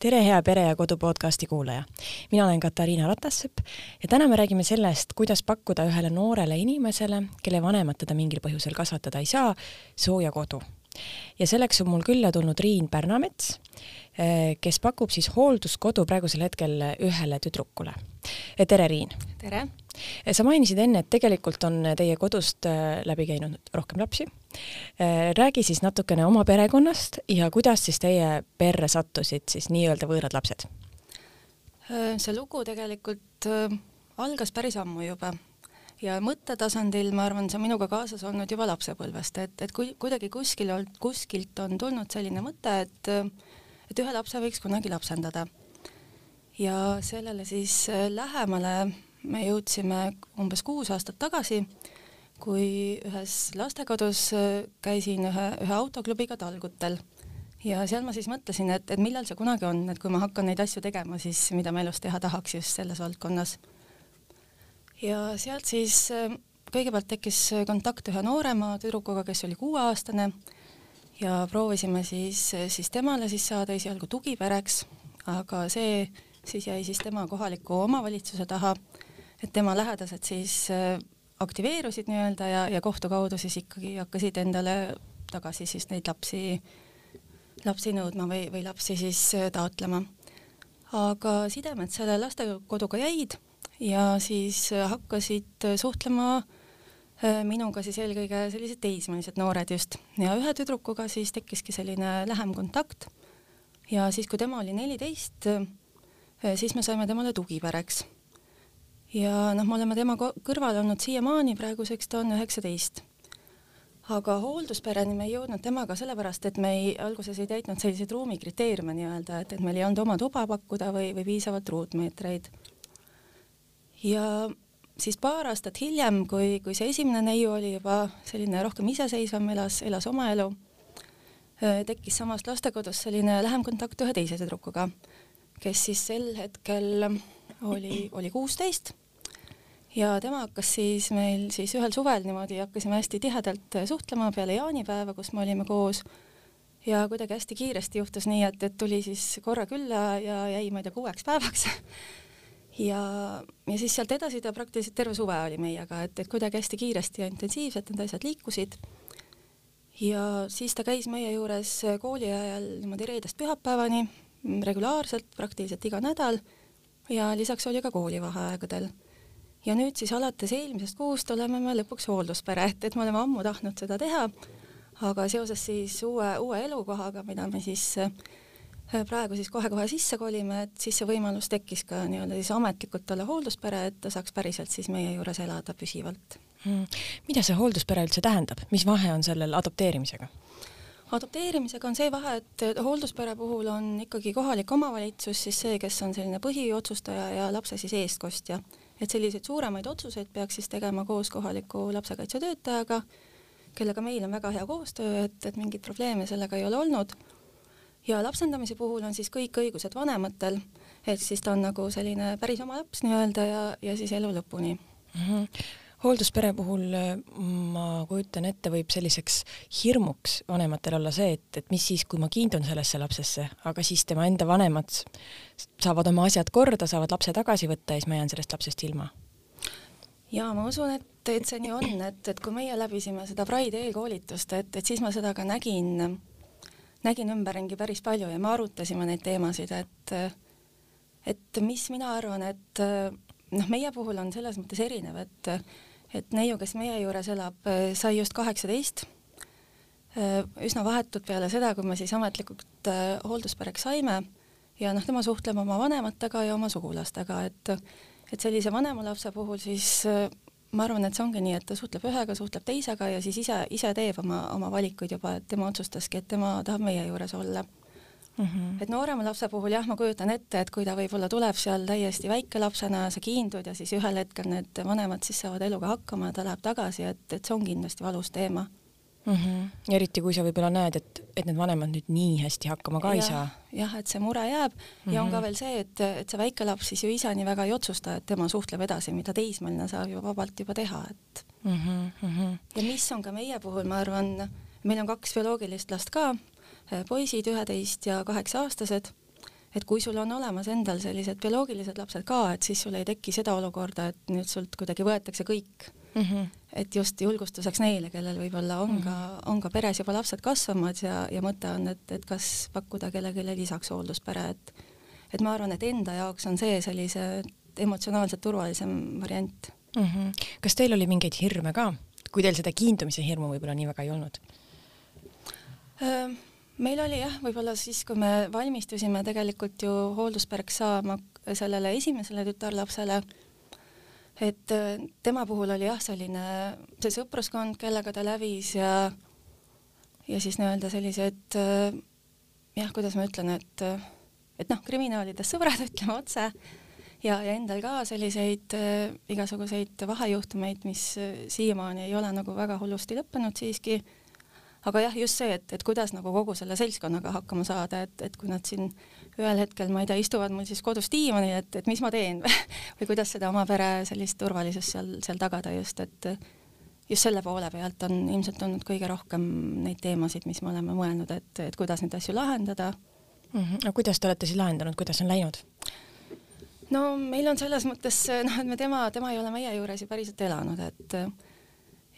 tere, hea Pere ja Kodu podcasti kuulaja. mina olen Katariina Ratassepp ja täna me räägime sellest, kuidas pakkuda ühele noorele inimesele, kelle vanemad teda mingil põhjusel kasvatada ei saa, sooja kodu. Ja selleks on mul külla tulnud Riin Pärnamets, eh, kes pakub siis hoolduskodu praegusel hetkel ühele tüdrukule. tere, Riin! tere! sa mainisid enne, et tegelikult on teie kodust läbi käinud rohkem lapsi. Räägi siis natukene oma perekonnast ja kuidas siis teie perre sattusid siis nii-öelda võõrad lapsed? See lugu tegelikult algas päris ammu juba ja mõttetasandil ma arvan, see on minuga kaasas olnud juba lapsepõlvest, et, et kui kuidagi kuskil kuskilt on tulnud selline mõte, et et ühe lapse võiks kunagi lapsendada. ja sellele siis lähemale me jõudsime umbes kuus aastat tagasi, kui ühes lastekodus äh, käisin ühe, ühe autoklubiga talgutel ja seal ma siis mõtlesin, et, et millal see kunagi on, et kui ma hakkan neid asju tegema, siis mida ma elus teha tahaks just selles valdkonnas. Ja sealt siis äh, kõigepealt tekkis kontakt ühe noorema tüdrukuga, kes oli kuueaastane. Ja proovisime siis, siis temale siis saada esialgu tugipereks, aga see siis jäi siis tema kohaliku omavalitsuse taha et tema lähedased siis äh, aktiveerusid nii-öelda ja, ja kohtu kaudu siis ikkagi hakkasid endale tagasi siis neid lapsi, lapsi nõudma või, või lapsi siis äh, taotlema. aga sidemed selle lastekoduga jäid ja siis äh, hakkasid suhtlema minuga siis eelkõige sellised teismelised noored just ja ühe tüdrukuga siis tekkiski selline lähem kontakt ja siis, kui tema oli neliteist, siis me saime temale tugipereks ja noh, me oleme tema kõrval olnud siiamaani, praeguseks ta on üheksateist. aga hoolduspereni me ei jõudnud temaga sellepärast, et me ei, alguses ei täitnud selliseid ruumikriteeriume nii-öelda, et, et meil ei olnud oma tuba pakkuda või, või piisavalt ruutmeetreid. Ja siis paar aastat hiljem, kui, kui see esimene neiu oli juba selline rohkem iseseisvam, elas, elas oma elu, tekkis samast lastekodus selline lähem kontakt ühe teise tüdrukuga, kes siis sel hetkel oli, oli kuusteist. Ja tema hakkas siis meil siis ühel suvel niimoodi hakkasime hästi tihedalt suhtlema peale jaanipäeva, kus me olime koos. Ja kuidagi hästi kiiresti juhtus nii, et, et tuli siis korra külla ja jäi, ma ei tea, kuueks päevaks ja, ja siis sealt edasi ta praktiliselt terve suve oli meiega, et, et kuidagi hästi kiiresti ja intensiivselt need asjad liikusid. ja siis ta käis meie juures kooli ajal niimoodi reedest pühapäevani regulaarselt, praktiliselt iga nädal. Ja lisaks oli ka koolivaheaegadel. Ja nüüd siis alates eelmisest kuust oleme me lõpuks hoolduspere, et, et me oleme ammu tahtnud seda teha, aga seoses siis uue, uue elukohaga, mida me siis äh, praegu siis kohe-kohe sisse kolime, et siis see võimalus tekkis ka nii-öelda siis ametlikult olla hoolduspere, et ta saaks päriselt siis meie juures elada püsivalt hmm.. mida see hoolduspere üldse tähendab, mis vahe on sellel adopteerimisega? adopteerimisega on see vahe, et hoolduspere puhul on ikkagi kohalik omavalitsus siis see, kes on selline põhiotsustaja ja lapse siis eestkostja et selliseid suuremaid otsuseid peaks siis tegema koos kohaliku lapsekaitsetöötajaga, kellega meil on väga hea koostöö, et, et mingeid probleeme sellega ei ole olnud. Ja lapsendamise puhul on siis kõik õigused vanematel, ehk siis ta on nagu selline päris oma laps nii-öelda ja, ja siis elu lõpuni mm. -hmm hoolduspere puhul äh, ma kujutan ette, võib selliseks hirmuks vanematel olla see, et, et mis siis, kui ma kiindun sellesse lapsesse, aga siis tema enda vanemad saavad oma asjad korda, saavad lapse tagasi võtta ja siis ma jään sellest lapsest ilma. ja ma usun, et, et see nii on, et, et kui meie läbisime seda Pride eelkoolitust, et, et siis ma seda ka nägin, nägin ümberringi päris palju ja me arutasime neid teemasid, et et mis mina arvan, et noh, meie puhul on selles mõttes erinev, et et neiu, kes meie juures elab, sai just kaheksateist, üsna vahetult peale seda, kui me siis ametlikult hoolduspereks saime ja noh, tema suhtleb oma vanematega ja oma sugulastega, et et sellise vanema lapse puhul siis ma arvan, et see ongi nii, et ta suhtleb ühega, suhtleb teisega ja siis ise, ise teeb oma, oma valikuid juba, et tema otsustaski, et tema tahab meie juures olla mm. -hmm. et noorema lapse puhul jah, ma kujutan ette, et kui ta võib-olla tuleb seal täiesti väikelapsena, sa kiindud ja siis ühel hetkel need vanemad siis saavad eluga hakkama ja ta läheb tagasi, et, et see on kindlasti valus teema mm. -hmm. eriti kui sa võib-olla näed, et, et need vanemad nüüd nii hästi hakkama ka ja, ei saa. jah, et see mure jääb mm -hmm. ja on ka mhm. veel see, et, et see väike laps siis ju ise nii väga ei otsusta, et tema suhtleb edasi, mida teismeline saab ju vabalt juba teha, et mm. -hmm. ja mis on ka meie puhul, ma arvan, meil on kaks bioloogilist last ka, Äh, poisid, üheteist ja kaheksa-aastased et kui sul on olemas endal sellised bioloogilised lapsed ka, et siis sul ei teki seda olukorda, et nüüd sult kuidagi võetakse kõik mm. -hmm. et just julgustuseks neile, kellel võib-olla on mm -hmm. ka, on ka peres juba lapsed kasvamas ja, ja mõte on, et, et kas pakkuda kellelegi lisaks hoolduspere, et et ma arvan, et enda jaoks on see sellise emotsionaalselt turvalisem variant mm. -hmm. kas teil oli mingeid hirme ka, kui teil seda kiindumise hirmu võib-olla nii väga ei olnud? meil oli jah, võib-olla siis, kui me valmistusime tegelikult ju hoolduspereks saama sellele esimesele tütarlapsele, et tema puhul oli jah, selline see sõpruskond, kellega ta lävis ja ja siis nii-öelda sellised jah, kuidas ma ütlen, et et noh, kriminaalidest sõbrad, ütleme otse, ja, ja endal ka selliseid äh, igasuguseid vahejuhtumeid, mis äh, siiamaani ei ole nagu väga hullusti lõppenud siiski, aga jah, just see, et, et kuidas nagu kogu selle seltskonnaga hakkama saada, et, et kui nad siin ühel hetkel, ma ei tea, istuvad mul siis kodus diivanil, et, et mis ma teen või kuidas seda oma pere sellist turvalisust seal, seal tagada just, et just selle poole pealt on ilmselt olnud kõige rohkem neid teemasid, mis me oleme mõelnud, et, et kuidas neid asju lahendada mm. -hmm. no kuidas te olete siis lahendanud, kuidas on läinud? no meil on selles mõttes noh, et me tema, tema ei ole meie juures ju päriselt elanud, et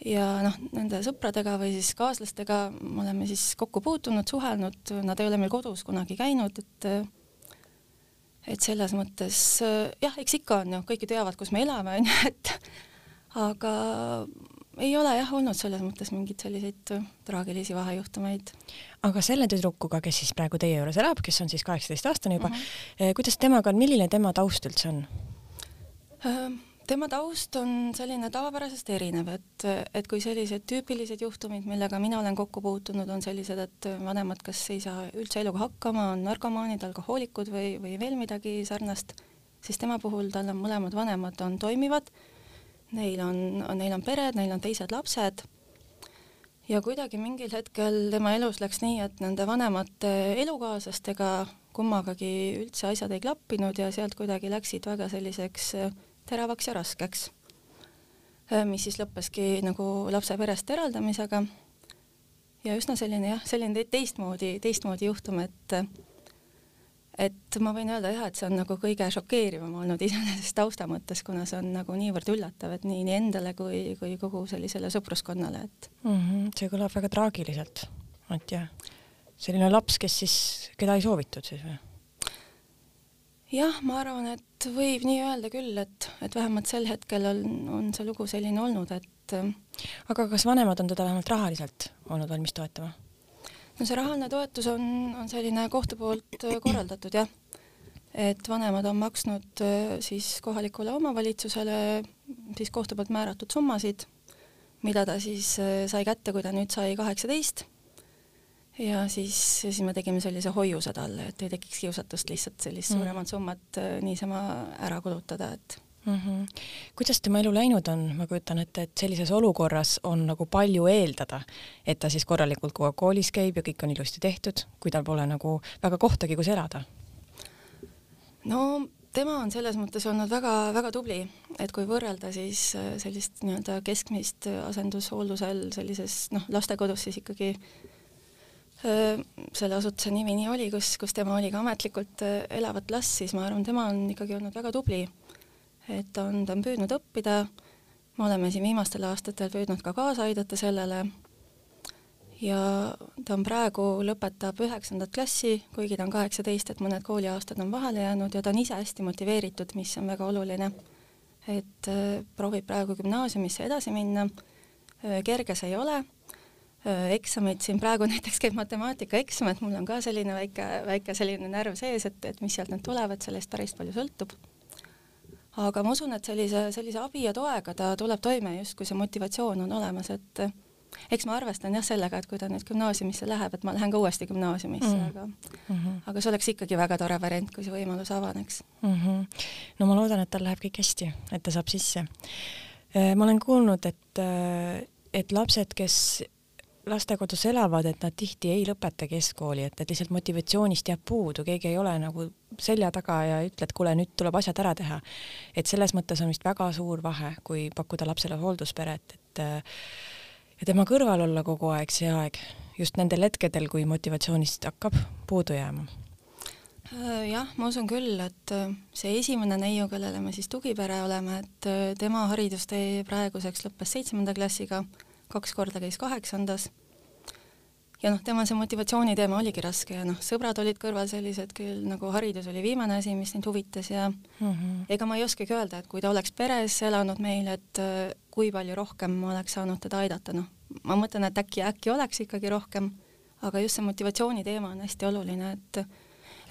ja noh, nende sõpradega või siis kaaslastega me oleme siis kokku puutunud, suhelnud, nad ei ole meil kodus kunagi käinud, et et selles mõttes jah, eks ikka on ju, kõik ju teavad, kus me elame, onju, et aga ei ole jah olnud selles mõttes mingeid selliseid traagilisi vahejuhtumeid. aga selle tüdrukuga, kes siis praegu teie juures elab, kes on siis kaheksateistaastane juba mm, -hmm. kuidas temaga on, milline tema taust üldse on? Tema taust on selline tavapärasest erinev, et, et kui sellised tüüpilised juhtumid, millega mina olen kokku puutunud, on sellised, et vanemad kas ei saa üldse eluga hakkama, on narkomaanid, alkohoolikud või, või veel midagi sarnast, siis tema puhul tal on mõlemad vanemad on toimivad. Neil on, neil on pered, neil on teised lapsed. Ja kuidagi mingil hetkel tema elus läks nii, et nende vanemate elukaaslastega kummagagi üldse asjad ei klappinud ja sealt kuidagi läksid väga selliseks äh, teravaks ja raskeks. Mis siis lõppeski nagu lapse perest eraldamisega. ja üsna selline jah, selline teistmoodi, teistmoodi juhtum, et et ma võin öelda jah, et see on nagu kõige šokeerivam olnud iseenesest tausta mõttes, kuna see on nagu niivõrd üllatav, et nii, nii endale kui, kui kogu sellisele sõpruskonnale, et mm. -hmm, see kõlab väga traagiliselt, Antje. selline laps, kes siis, keda ei soovitud siis või? Jah, ma arvan, et võib nii öelda küll, et, et vähemalt sel hetkel on, on see lugu selline olnud, et aga kas vanemad on teda vähemalt rahaliselt olnud valmis toetama? no see rahaline toetus on, on selline kohtu poolt äh, korraldatud jah, et vanemad on maksnud äh, siis kohalikule omavalitsusele siis kohtu poolt määratud summasid, mida ta siis äh, sai kätte, kui ta nüüd sai kaheksateist. Ja siis, siis me tegime sellise hoiuse talle, et ei tekiks kiusatust lihtsalt sellist mm. suuremat summat niisama ära kulutada, et mm. -hmm. kuidas tema elu läinud on, ma kujutan ette, et sellises olukorras on nagu palju eeldada, et ta siis korralikult kogu aeg koolis käib ja kõik on ilusti tehtud, kui tal pole nagu väga kohtagi, kus elada? no tema on selles mõttes olnud väga-väga tubli, et kui võrrelda siis äh, sellist nii-öelda keskmist asendushooldusel sellises noh, lastekodus siis ikkagi äh, selle asutuse nimi nii oli, kus, kus tema oli ka ametlikult elavat last, siis ma arvan, tema on ikkagi olnud väga tubli. Et ta on, ta on püüdnud õppida, me oleme siin viimastel aastatel püüdnud ka kaasa aidata sellele. Ja ta on praegu, lõpetab üheksandat klassi, kuigi ta on kaheksateist, et mõned kooliaastad on vahele jäänud ja ta on ise hästi motiveeritud, mis on väga oluline. et proovib praegu gümnaasiumisse edasi minna. Kerge see ei ole äh,, eksamid siin praegu näiteks käib matemaatikaeksam, et mul on ka selline väike, väike selline närv sees, et, et mis sealt nüüd tulevad, sellest päris palju sõltub aga ma usun, et sellise, sellise abi ja toega ta tuleb toime just, kui see motivatsioon on olemas, et eks ma arvestan jah sellega, et kui ta nüüd gümnaasiumisse läheb, et ma lähen ka uuesti gümnaasiumisse mm., aga mm -hmm. aga see oleks ikkagi väga tore variant, kui see võimalus avaneks mm. -hmm. no ma loodan, et tal läheb kõik hästi, et ta saab sisse. Äh, ma olen kuulnud, et, äh, et lapsed, kes lastekodus elavad, et nad tihti ei lõpeta keskkooli, et, et lihtsalt motivatsioonist jääb puudu, keegi ei ole nagu selja taga ja ütle, et kuule, nüüd tuleb asjad ära teha. et selles mõttes on vist väga suur vahe, kui pakkuda lapsele hooldusperet, et ja tema kõrval olla kogu aeg see aeg, just nendel hetkedel, kui motivatsioonist hakkab puudu jääma Äh, jah, ma usun küll, et äh, see esimene neiu, kellele me siis tugipere oleme, et äh, tema haridustee praeguseks lõppes seitsmenda klassiga, kaks korda käis kaheksandas. ja noh, temal see motivatsiooni teema oligi raske ja noh, sõbrad olid kõrval sellised küll, nagu haridus oli viimane asi, mis neid huvitas ja mm -hmm. ega ma ei oskagi öelda, et kui ta oleks peres elanud meil, et kui palju rohkem ma oleks saanud teda aidata, noh, ma mõtlen, et äkki, äkki oleks ikkagi rohkem, aga just see motivatsiooni teema on hästi oluline, et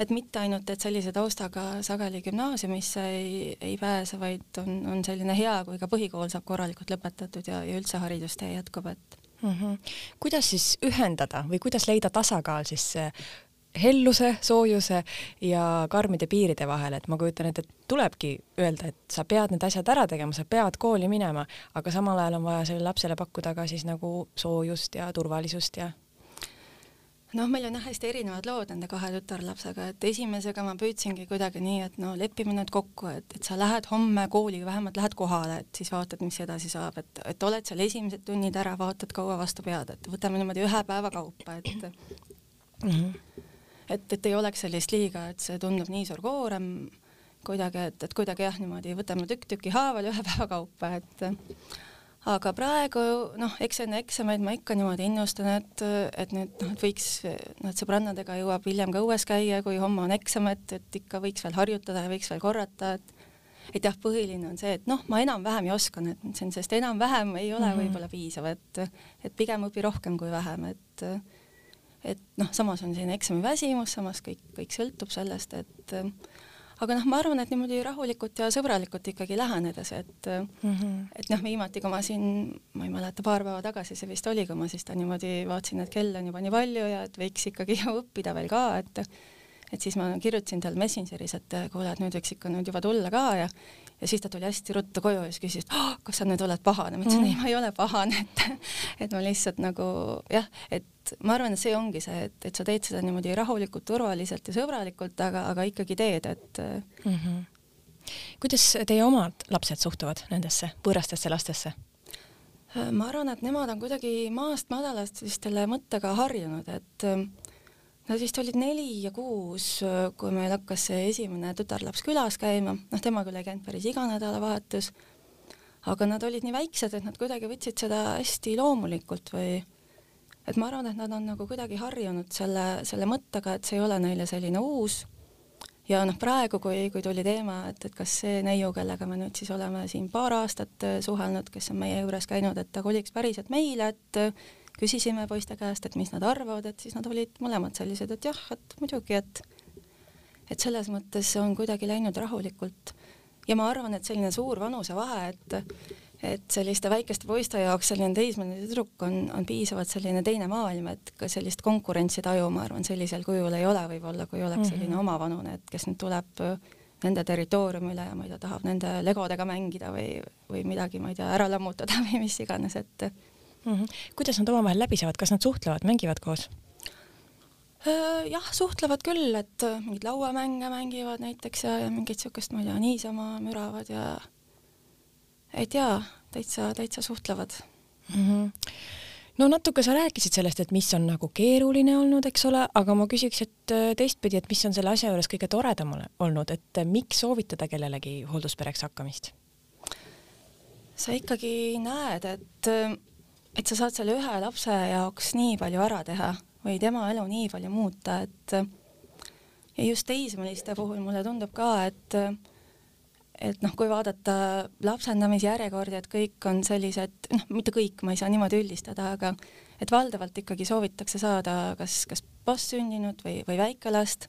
et mitte ainult, et sellise taustaga sageli gümnaasiumisse ei, ei pääse, vaid on, on selline hea, kui ka põhikool saab korralikult lõpetatud ja, ja üldse haridustee jätkub, et mm. -hmm. kuidas siis ühendada või kuidas leida tasakaal siis helluse, soojuse ja karmide piiride vahel, et ma kujutan ette, et tulebki öelda, et sa pead need asjad ära tegema, sa pead kooli minema, aga samal ajal on vaja sellele lapsele pakkuda ka siis nagu soojust ja turvalisust ja noh, meil on jah hästi erinevad lood nende kahe tütarlapsega, et esimesega ma püüdsingi kuidagi nii, et no lepime nüüd kokku, et, et sa lähed homme kooli, vähemalt lähed kohale, et siis vaatad, mis edasi saab, et, et oled seal esimesed tunnid ära, vaatad, kaua vastu pead, et võtame niimoodi ühe päeva kaupa, et mm -hmm. et, et ei oleks sellist liiga, et see tundub nii suur koorem kuidagi, et, et kuidagi jah, niimoodi võtame tükk tüki haaval ühe päeva kaupa, et aga praegu noh, eks enne eksameid ma ikka niimoodi innustan, et, et nüüd noh, et võiks, noh, et sõbrannadega jõuab hiljem ka õues käia, kui homme on eksam, et, et ikka võiks veel harjutada ja võiks veel korrata, et et jah, põhiline on see, et noh, ma enam-vähem ju oskan, et see on, sest enam-vähem ei ole mm -hmm. võib-olla piisav, et et pigem õpi rohkem kui vähem, et et noh, samas on selline eksamiväsimus, samas kõik, kõik sõltub sellest, et aga noh, ma arvan, et niimoodi rahulikult ja sõbralikult ikkagi lähenedes, et mm -hmm. et noh, viimati, kui ma siin, ma ei mäleta, paar päeva tagasi see vist oli, kui ma siis ta niimoodi vaatasin, et kell on juba nii palju ja et võiks ikkagi õppida veel ka, et et siis ma kirjutasin talle Messengeris, et kuule, et nüüd võiks ikka nüüd juba tulla ka ja ja siis ta tuli hästi ruttu koju ja siis küsis, et oh, kas sa nüüd oled pahane, ma ütlesin mm. ei, ma ei ole pahane, et et ma lihtsalt nagu jah, et ma arvan, et see ongi see, et, et sa teed seda niimoodi rahulikult, turvaliselt ja sõbralikult, aga, aga ikkagi teed, et mm. -hmm. kuidas teie omad lapsed suhtuvad nendesse võõrastesse lastesse? ma arvan, et nemad on kuidagi maast madalast vist selle mõttega harjunud, et Nad vist olid neli ja kuus, kui meil hakkas see esimene tütarlaps külas käima, noh, tema küll ei käinud päris iga nädalavahetus, aga nad olid nii väiksed, et nad kuidagi võtsid seda hästi loomulikult või et ma arvan, et nad on nagu kuidagi harjunud selle, selle mõttega, et see ei ole neile selline uus. Ja noh, praegu, kui, kui tuli teema, et, et kas see neiu, kellega me nüüd siis oleme siin paar aastat suhelnud, kes on meie juures käinud, et ta koliks päriselt meile, et küsisime poiste käest, et mis nad arvavad, et siis nad olid mõlemad sellised, et jah, et muidugi, et et selles mõttes on kuidagi läinud rahulikult ja ma arvan, et selline suur vanusevahe, et et selliste väikeste poiste jaoks selline teismeline tüdruk on, on piisavalt selline teine maailm, et ka sellist konkurentsitaju, ma arvan, sellisel kujul ei ole võib-olla, kui oleks selline mm -hmm. omavanune, et kes nüüd tuleb nende territooriumile ja ma ei tea, tahab nende legodega mängida või, või midagi, ma ei tea, ära lammutada või mis iganes, et mm. -hmm. kuidas nad omavahel läbi saavad, kas nad suhtlevad, mängivad koos? Äh, jah, suhtlevad küll, et äh, mingeid lauamänge mängivad näiteks ja, ja mingit siukest, ma ei tea, niisama müravad ja ei tea, täitsa, täitsa suhtlevad mm. -hmm no natuke sa rääkisid sellest, et mis on nagu keeruline olnud, eks ole, aga ma küsiks, et äh, teistpidi, et mis on selle asja juures kõige toredam olnud, et miks soovitada kellelegi hoolduspereks hakkamist? sa ikkagi näed, et et sa saad selle ühe lapse jaoks nii palju ära teha või tema elu nii palju muuta, et ja just teismeliste puhul mulle tundub ka, et et noh, kui vaadata lapsendamisjärjekordi, et kõik on sellised, noh, mitte kõik, ma ei saa niimoodi üldistada, aga et valdavalt ikkagi soovitakse saada kas, kas vastsündinud või, või väikelast.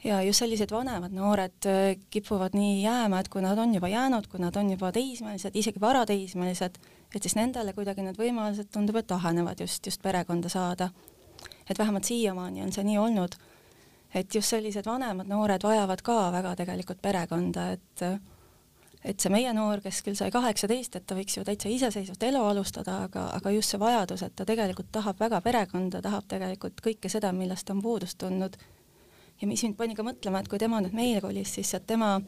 Ja just sellised vanemad noored kipuvad nii jääma, et kui nad on juba jäänud, kui nad on juba teismelised, isegi varateismelised, et siis nendele kuidagi need võimalused tundub, et ahenevad just, just perekonda saada. et vähemalt siiamaani on see nii olnud, et just sellised vanemad noored vajavad ka väga tegelikult perekonda, et et see meie noor, kes küll sai kaheksateist, et ta võiks ju täitsa iseseisvat elu alustada, aga, aga just see vajadus, et ta tegelikult tahab väga perekonda, tahab tegelikult kõike seda, millest ta on puudust tundnud. ja mis mind pani ka mõtlema, et kui tema nüüd meile kolis, siis tema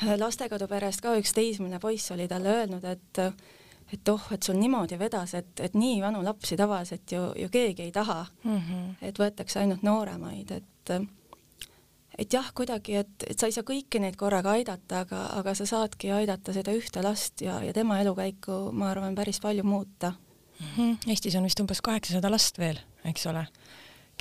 lastekoduperest ka üks teismeline poiss oli talle öelnud, et et oh, et sul niimoodi vedas, et, et nii vanu lapsi tavaliselt ju, ju keegi ei taha mm. -hmm. et võetakse ainult nooremaid, et et jah, kuidagi, et, et sa ei saa kõiki neid korraga aidata, aga, aga sa saadki aidata seda ühte last ja, ja tema elukäiku, ma arvan, päris palju muuta mm. -hmm. Eestis on vist umbes kaheksasada last veel, eks ole,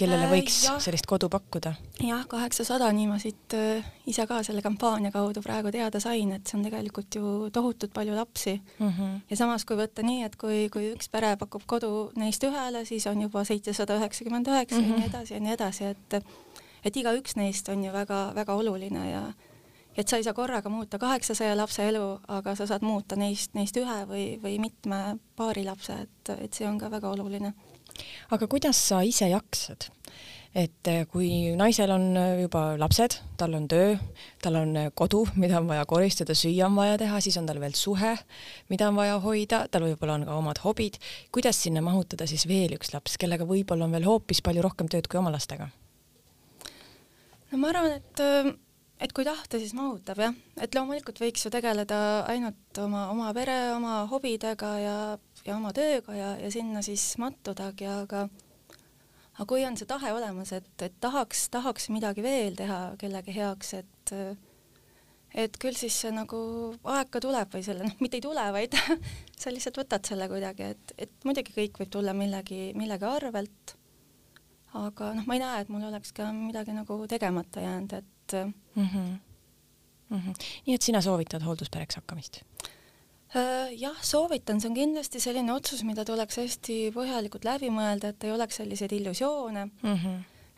kellele äh, võiks äh, sellist kodu pakkuda? jah, kaheksasada, nii ma siit äh, ise ka selle kampaania kaudu praegu teada sain, et see on tegelikult ju tohutult palju lapsi mm. -hmm. ja samas, kui võtta nii, et kui, kui üks pere pakub kodu neist ühele, siis on juba seitsesada üheksakümmend üheksa ja nii mhm. edasi ja nii edasi, et et igaüks neist on ju väga-väga oluline ja et sa ei saa korraga muuta kaheksasaja lapse elu, aga sa saad muuta neist, neist ühe või, või mitme paari lapse, et, et see on ka väga oluline. Aga kuidas sa ise jaksad? et eh, kui naisel on juba lapsed, tal on töö, tal on kodu, mida on vaja koristada, süüa on vaja teha, siis on tal veel suhe, mida on vaja hoida, tal võib-olla on ka omad hobid, kuidas sinna mahutada siis veel üks laps, kellega võib-olla on veel hoopis palju rohkem tööd kui oma lastega? no ma arvan, et et kui tahta, siis mahutab jah, et loomulikult võiks ju tegeleda ainult oma, oma pere, oma hobidega ja, ja oma tööga ja, ja sinna siis mattudagi, aga aga kui on see tahe olemas, et, et tahaks, tahaks midagi veel teha kellegi heaks, et et küll siis see nagu aeg ka tuleb või selle, noh, mitte ei tule, vaid sa lihtsalt võtad selle kuidagi, et, et muidugi kõik võib tulla millegi, millegi arvelt aga noh, ma ei näe, et mul oleks ka midagi nagu tegemata jäänud, et mm. -hmm. Mm -hmm. nii et sina soovitad hoolduspereks hakkamist? Äh, jah, soovitan, see on kindlasti selline otsus, mida tuleks hästi põhjalikult läbi mõelda, et ei oleks selliseid illusioone mm. -hmm.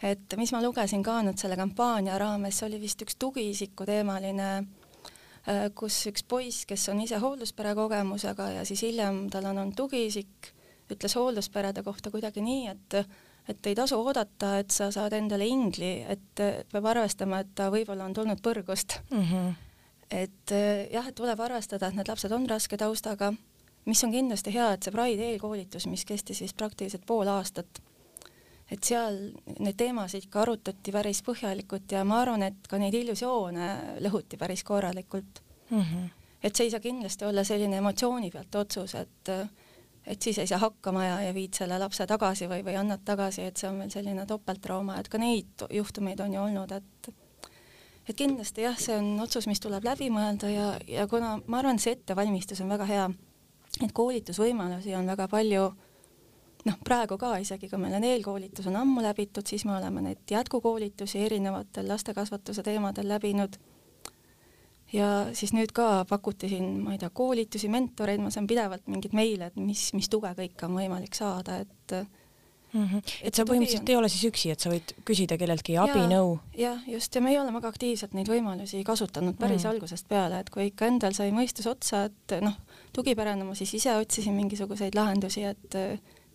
et mis ma lugesin ka nüüd selle kampaania raames, oli vist üks tugiisiku teemaline äh, kus üks poiss, kes on ise hoolduspere kogemusega ja siis hiljem tal on olnud tugiisik, ütles hooldusperede kohta kuidagi nii, et et ei tasu oodata, et sa saad endale ingli, et peab arvestama, et ta võib-olla on tulnud põrgust mm. -hmm. Et eh, jah, et tuleb arvestada, et need lapsed on raske taustaga, mis on kindlasti hea, et see Pride eelkoolitus, mis kestis vist praktiliselt pool aastat, et seal neid teemasid ikka arutati päris põhjalikult ja ma arvan, et ka neid illusioone lõhuti päris korralikult mm. -hmm. et see ei saa kindlasti olla selline emotsiooni pealt otsus, et et siis ei saa hakkama ja, ja viid selle lapse tagasi või, või annad tagasi, et see on veel selline topelttrauma, et ka neid juhtumeid on ju olnud, et et kindlasti jah, see on otsus, mis tuleb läbi mõelda ja, ja kuna ma arvan, see ettevalmistus on väga hea, et koolitusvõimalusi on väga palju, noh, praegu ka isegi, kui meil on eelkoolitus on ammu läbitud, siis me oleme neid jätkukoolitusi erinevatel lastekasvatuse teemadel läbinud. Ja siis nüüd ka pakuti siin, ma ei tea, koolitusi, mentoreid, ma saan pidevalt mingeid meile, et mis, mis tuge kõike on võimalik saada, et mm. -hmm. et sa põhimõtteliselt on... ei ole siis üksi, et sa võid küsida kelleltki abi, nõu? jah, just, ja meie oleme väga aktiivselt neid võimalusi kasutanud päris mm algusest peale, et kui ikka endal sai mõistus otsa, et noh, tugiperena ma siis ise otsisin mingisuguseid lahendusi, et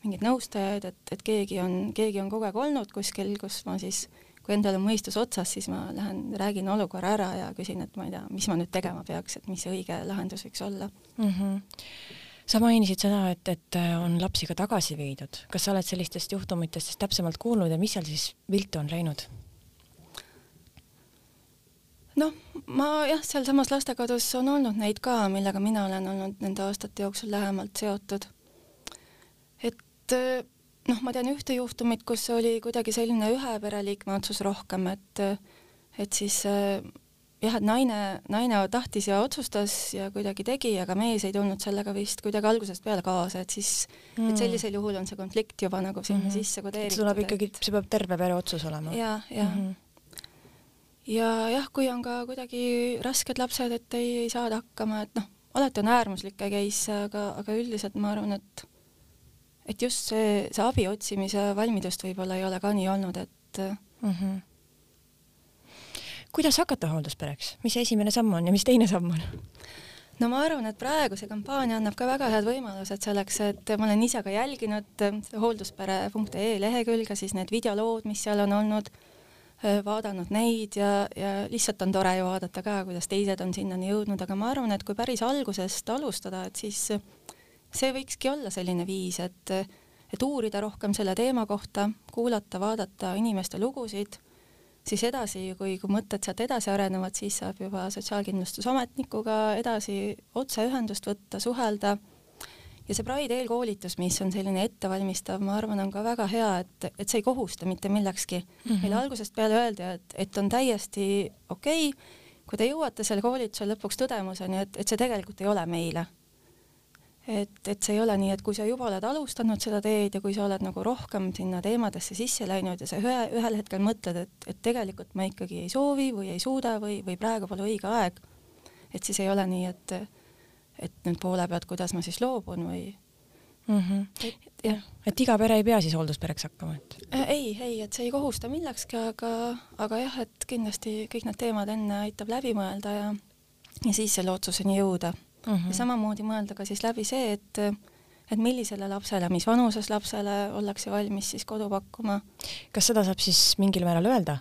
mingeid nõustajaid, et, et keegi on, keegi on kogu aeg olnud kuskil, kus ma siis kui endal on mõistus otsas, siis ma lähen räägin olukorra ära ja küsin, et ma ei tea, mis ma nüüd tegema peaks, et mis see õige lahendus võiks olla mm. -hmm. Sa mainisid seda, et, et äh, on lapsi ka tagasi viidud, kas sa oled sellistest juhtumitest siis täpsemalt kuulnud ja mis seal siis viltu on läinud? noh, ma jah, sealsamas lastekodus on olnud neid ka, millega mina olen olnud nende aastate jooksul lähemalt seotud. et äh, noh, ma tean ühte juhtumit, kus oli kuidagi selline ühe pereliikme otsus rohkem, et et siis jah, et naine, naine tahtis ja otsustas ja kuidagi tegi, aga mees ei tulnud sellega vist kuidagi algusest peale kaasa, et siis mm., et sellisel juhul on see konflikt juba nagu sinna mm -hmm. sisse kodeeritud. tuleb ikkagi, see peab terve pere otsus olema. ja, jah mm. -hmm. ja jah, kui on ka kuidagi rasked lapsed, et ei, ei saada hakkama, et noh, alati on äärmuslikke case, aga, aga üldiselt ma arvan, et et just see, see abi otsimise valmidust võib-olla ei ole ka nii olnud, et mm. -hmm. Kuidas hakata hoolduspereks, mis see esimene samm on ja mis teine samm on? no ma arvan, et praegu see kampaania annab ka väga head võimalused selleks, et ma olen ise ka jälginud hoolduspere.ee lehekülge, siis need videolood, mis seal on olnud, vaadanud neid ja, ja lihtsalt on tore ju vaadata ka, kuidas teised on sinnani jõudnud, aga ma arvan, et kui päris algusest alustada, et siis see võikski olla selline viis, et, et uurida rohkem selle teema kohta, kuulata, vaadata inimeste lugusid, siis edasi, kui, kui mõtted sealt edasi arenevad, siis saab juba Sotsiaalkindlustusametnikuga edasi otseühendust võtta, suhelda ja see Pride eelkoolitus, mis on selline ettevalmistav, ma arvan, on ka väga hea, et, et see ei kohusta mitte millekski mm. -hmm. meile algusest peale öeldi, et, et on täiesti okei okay,, kui te jõuate selle koolituse lõpuks tõdemuseni, et, et see tegelikult ei ole meile et, et see ei ole nii, et kui sa juba oled alustanud seda teed ja kui sa oled nagu rohkem sinna teemadesse sisse läinud ja sa ühe, ühel hetkel mõtled, et, et tegelikult ma ikkagi ei soovi või ei suuda või, või praegu pole õige aeg, et siis ei ole nii, et et nüüd poole pealt, kuidas ma siis loobun või mm. -hmm. et jah, et iga pere ei pea siis hoolduspereks hakkama, et äh,? ei, ei, et see ei kohusta millekski, aga, aga jah, et kindlasti kõik need teemad enne aitab läbi mõelda ja, ja siis selle otsuseni jõuda mm. -hmm. ja samamoodi mõelda ka siis läbi see, et et millisele lapsele, mis vanuses lapsele ollakse valmis siis kodu pakkuma. kas seda saab siis mingil määral öelda?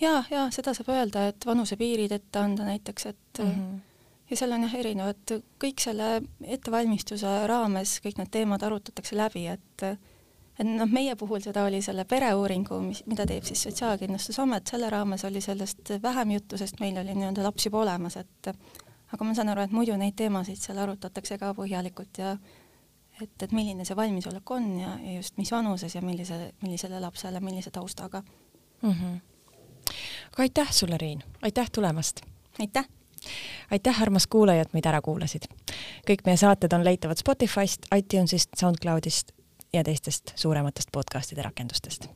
ja, ja seda saab öelda, et vanusepiirid ette anda näiteks, et mm -hmm ja seal on jah erinevad, kõik selle ettevalmistuse raames kõik need teemad arutatakse läbi, et et noh, meie puhul seda oli selle pereuuringu, mis, mida teeb siis Sotsiaalkindlustusamet, selle raames oli sellest vähem juttu, sest meil oli nii-öelda laps juba olemas, et aga ma saan aru, et muidu neid teemasid seal arutatakse ka põhjalikult ja et, et milline see valmisolek on ja, ja just mis vanuses ja millise, millisele lapsele, millise taustaga mm. -hmm. aga aitäh sulle, Riin, aitäh tulemast! aitäh! aitäh, armas kuulaja, et meid ära kuulasid. kõik meie saated on leitavad Spotify'st, iTunes'ist, SoundCloud'ist ja teistest suurematest podcast'ide rakendustest